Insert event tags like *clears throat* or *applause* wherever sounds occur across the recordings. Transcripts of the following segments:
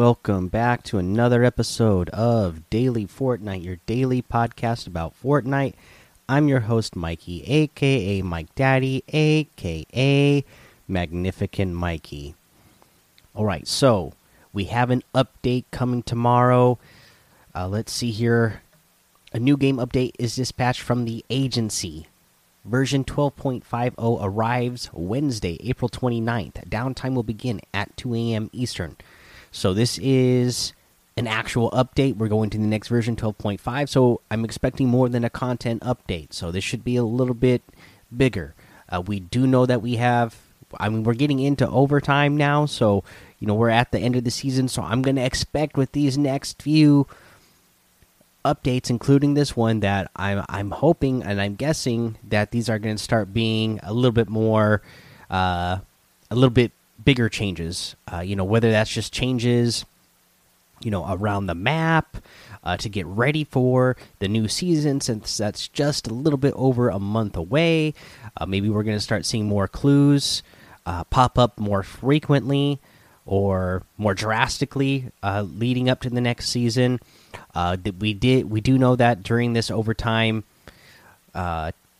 Welcome back to another episode of Daily Fortnite, your daily podcast about Fortnite. I'm your host, Mikey, aka Mike Daddy, aka Magnificent Mikey. All right, so we have an update coming tomorrow. Uh, let's see here. A new game update is dispatched from the agency. Version 12.50 arrives Wednesday, April 29th. Downtime will begin at 2 a.m. Eastern. So, this is an actual update. We're going to the next version 12.5. So, I'm expecting more than a content update. So, this should be a little bit bigger. Uh, we do know that we have, I mean, we're getting into overtime now. So, you know, we're at the end of the season. So, I'm going to expect with these next few updates, including this one, that I'm I'm hoping and I'm guessing that these are going to start being a little bit more, uh, a little bit bigger changes. Uh, you know, whether that's just changes, you know, around the map uh, to get ready for the new season, since that's just a little bit over a month away. Uh, maybe we're going to start seeing more clues uh, pop up more frequently or more drastically uh, leading up to the next season. Uh, we did we do know that during this overtime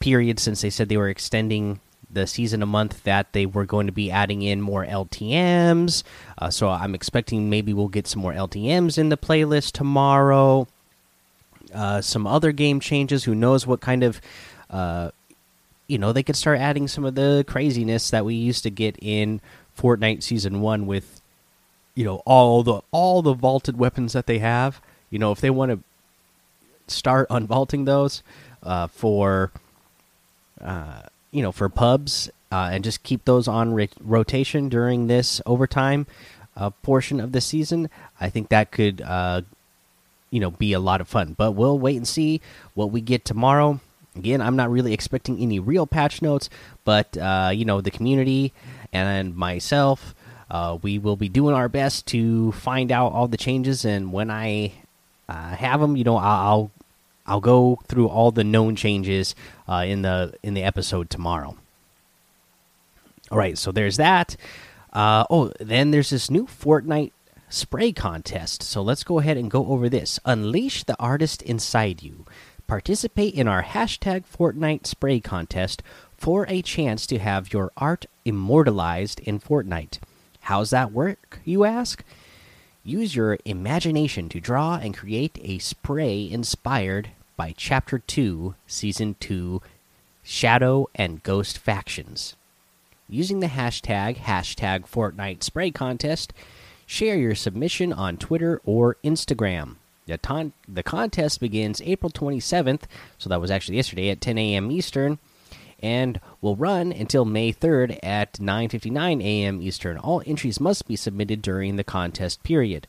period, since they said they were extending the season a month, that they were going to be adding in more LTM's. Uh, so I'm expecting maybe we'll get some more LTM's in the playlist tomorrow. Uh, some other game changes. Who knows what kind of uh, you know they could start adding some of the craziness that we used to get in Fortnite season one with you know all the all the vaulted weapons that they have you know, if they want to start unvaulting those uh, for, uh, you know, for pubs uh, and just keep those on rotation during this overtime uh, portion of the season, I think that could, uh, you know, be a lot of fun. But we'll wait and see what we get tomorrow. Again, I'm not really expecting any real patch notes, but uh, you know, the community and myself. Uh, we will be doing our best to find out all the changes, and when I have them. You know, I'll I'll go through all the known changes uh, in the in the episode tomorrow. All right, so there's that. Uh, oh, then there's this new Fortnite spray contest. So let's go ahead and go over this. Unleash the artist inside you. Participate in our hashtag Fortnite spray contest for a chance to have your art immortalized in Fortnite. How's that work, you ask? Use your imagination to draw and create a spray inspired by Chapter 2, Season 2 Shadow and Ghost Factions. Using the hashtag, hashtag Fortnite Spray Contest, share your submission on Twitter or Instagram. The, the contest begins April 27th, so that was actually yesterday at 10 a.m. Eastern and will run until May 3rd at 9:59 a.m. Eastern. All entries must be submitted during the contest period.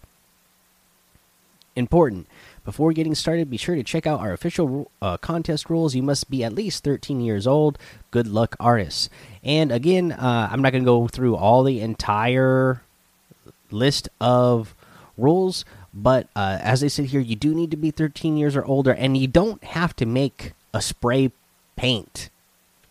Important. Before getting started, be sure to check out our official uh, contest rules. You must be at least 13 years old. Good luck, artists. And again, uh, I'm not going to go through all the entire list of rules, but uh, as I said here, you do need to be 13 years or older, and you don't have to make a spray paint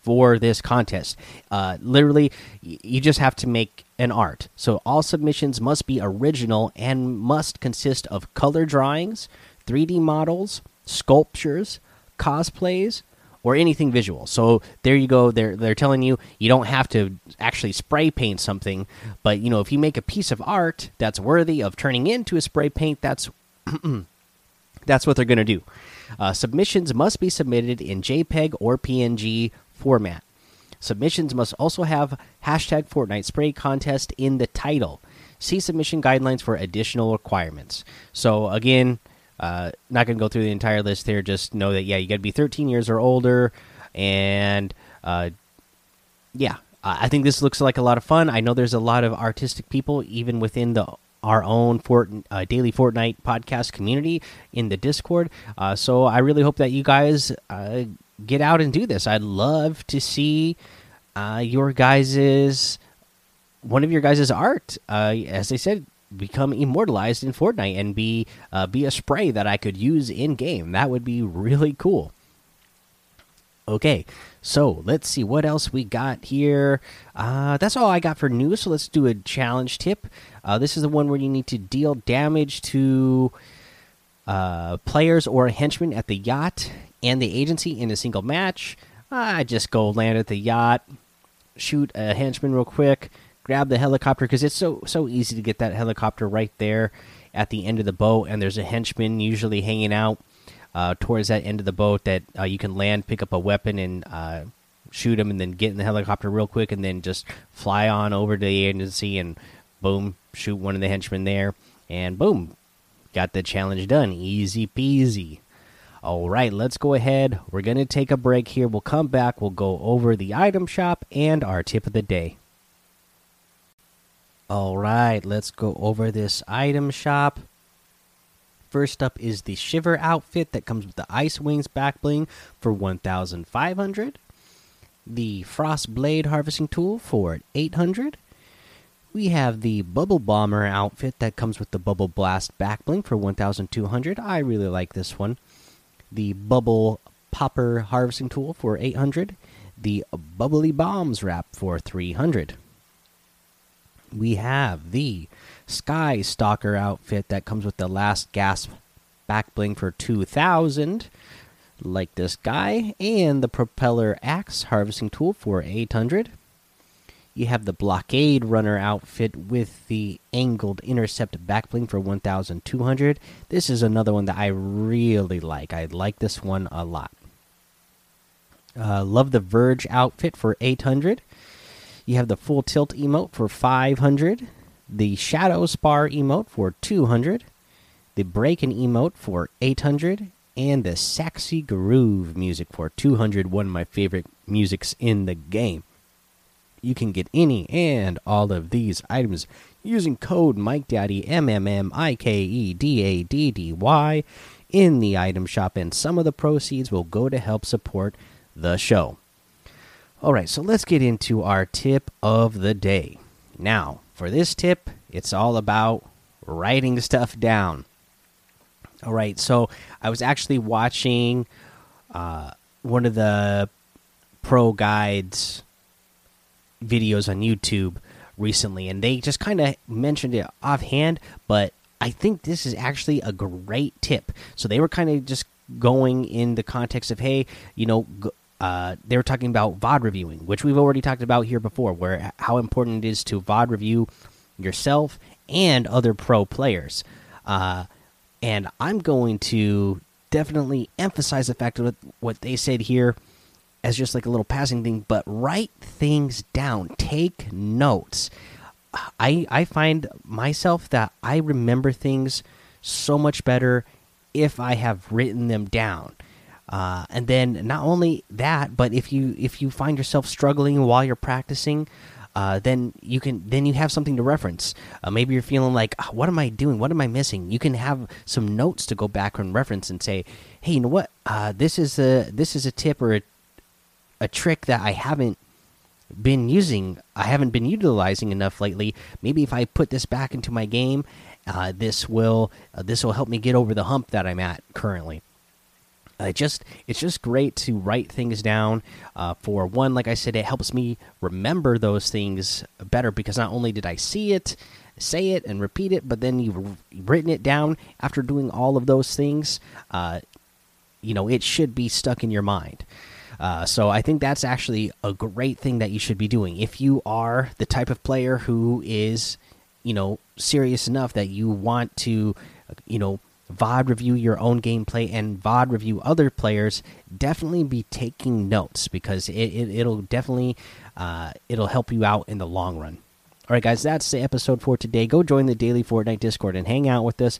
for this contest. Uh, literally, you just have to make an art. So all submissions must be original and must consist of color drawings, 3D models, sculptures, cosplays, or anything visual. So there you go. They're they're telling you you don't have to actually spray paint something, but you know if you make a piece of art that's worthy of turning into a spray paint, that's *clears throat* that's what they're going to do. Uh, submissions must be submitted in JPEG or PNG format. Submissions must also have hashtag Fortnite Spray Contest in the title. See submission guidelines for additional requirements. So, again, uh, not going to go through the entire list here. Just know that, yeah, you got to be 13 years or older. And, uh, yeah, I think this looks like a lot of fun. I know there's a lot of artistic people, even within the our own Fort, uh, daily Fortnite podcast community in the Discord. Uh, so I really hope that you guys uh, get out and do this. I'd love to see uh, your guys's one of your guys's art. Uh, as I said, become immortalized in Fortnite and be uh, be a spray that I could use in game. That would be really cool. Okay, so let's see what else we got here. Uh, that's all I got for news. So let's do a challenge tip. Uh, this is the one where you need to deal damage to uh, players or a henchmen at the yacht and the agency in a single match. I just go land at the yacht, shoot a henchman real quick, grab the helicopter because it's so so easy to get that helicopter right there at the end of the boat, and there's a henchman usually hanging out uh, towards that end of the boat that uh, you can land, pick up a weapon, and uh, shoot him, and then get in the helicopter real quick, and then just fly on over to the agency and boom, shoot one of the henchmen there, and boom, got the challenge done. Easy peasy. All right, let's go ahead. We're going to take a break here. We'll come back. We'll go over the item shop and our tip of the day. All right, let's go over this item shop. First up is the Shiver outfit that comes with the Ice Wings back bling for 1,500. The Frost Blade harvesting tool for 800. We have the Bubble Bomber outfit that comes with the Bubble Blast back bling for 1,200. I really like this one. The Bubble Popper harvesting tool for 800. The Bubbly Bombs wrap for 300. We have the Sky Stalker outfit that comes with the last gasp back bling for 2000 like this guy and the propeller axe harvesting tool for 800 you have the blockade runner outfit with the angled intercept back bling for 1200 this is another one that i really like. I like this one a lot. Uh, love the verge outfit for 800 you have the full tilt emote for 500 the Shadow Spar emote for 200, the Breakin' emote for 800, and the Sexy Groove music for 200. One of my favorite musics in the game. You can get any and all of these items using code MikeDaddy M M M I K E D A D D Y in the item shop, and some of the proceeds will go to help support the show. All right, so let's get into our tip of the day. Now, for this tip, it's all about writing stuff down. All right, so I was actually watching uh, one of the pro guides videos on YouTube recently, and they just kind of mentioned it offhand, but I think this is actually a great tip. So they were kind of just going in the context of, hey, you know, uh, they were talking about VOD reviewing, which we've already talked about here before, where how important it is to VOD review yourself and other pro players. Uh, and I'm going to definitely emphasize the fact of what they said here as just like a little passing thing, but write things down, take notes. I I find myself that I remember things so much better if I have written them down. Uh, and then not only that, but if you if you find yourself struggling while you're practicing, uh, then you can then you have something to reference. Uh, maybe you're feeling like, oh, what am I doing? What am I missing? You can have some notes to go back and reference and say, hey, you know what? Uh, this is a this is a tip or a, a trick that I haven't been using. I haven't been utilizing enough lately. Maybe if I put this back into my game, uh, this will uh, this will help me get over the hump that I'm at currently. Uh, just it's just great to write things down. Uh, for one, like I said, it helps me remember those things better because not only did I see it, say it, and repeat it, but then you've written it down after doing all of those things. Uh, you know, it should be stuck in your mind. Uh, so I think that's actually a great thing that you should be doing if you are the type of player who is, you know, serious enough that you want to, you know VOD review your own gameplay and VOD review other players, definitely be taking notes because it, it will definitely uh, it'll help you out in the long run. All right, guys, that's the episode for today. Go join the daily Fortnite Discord and hang out with us.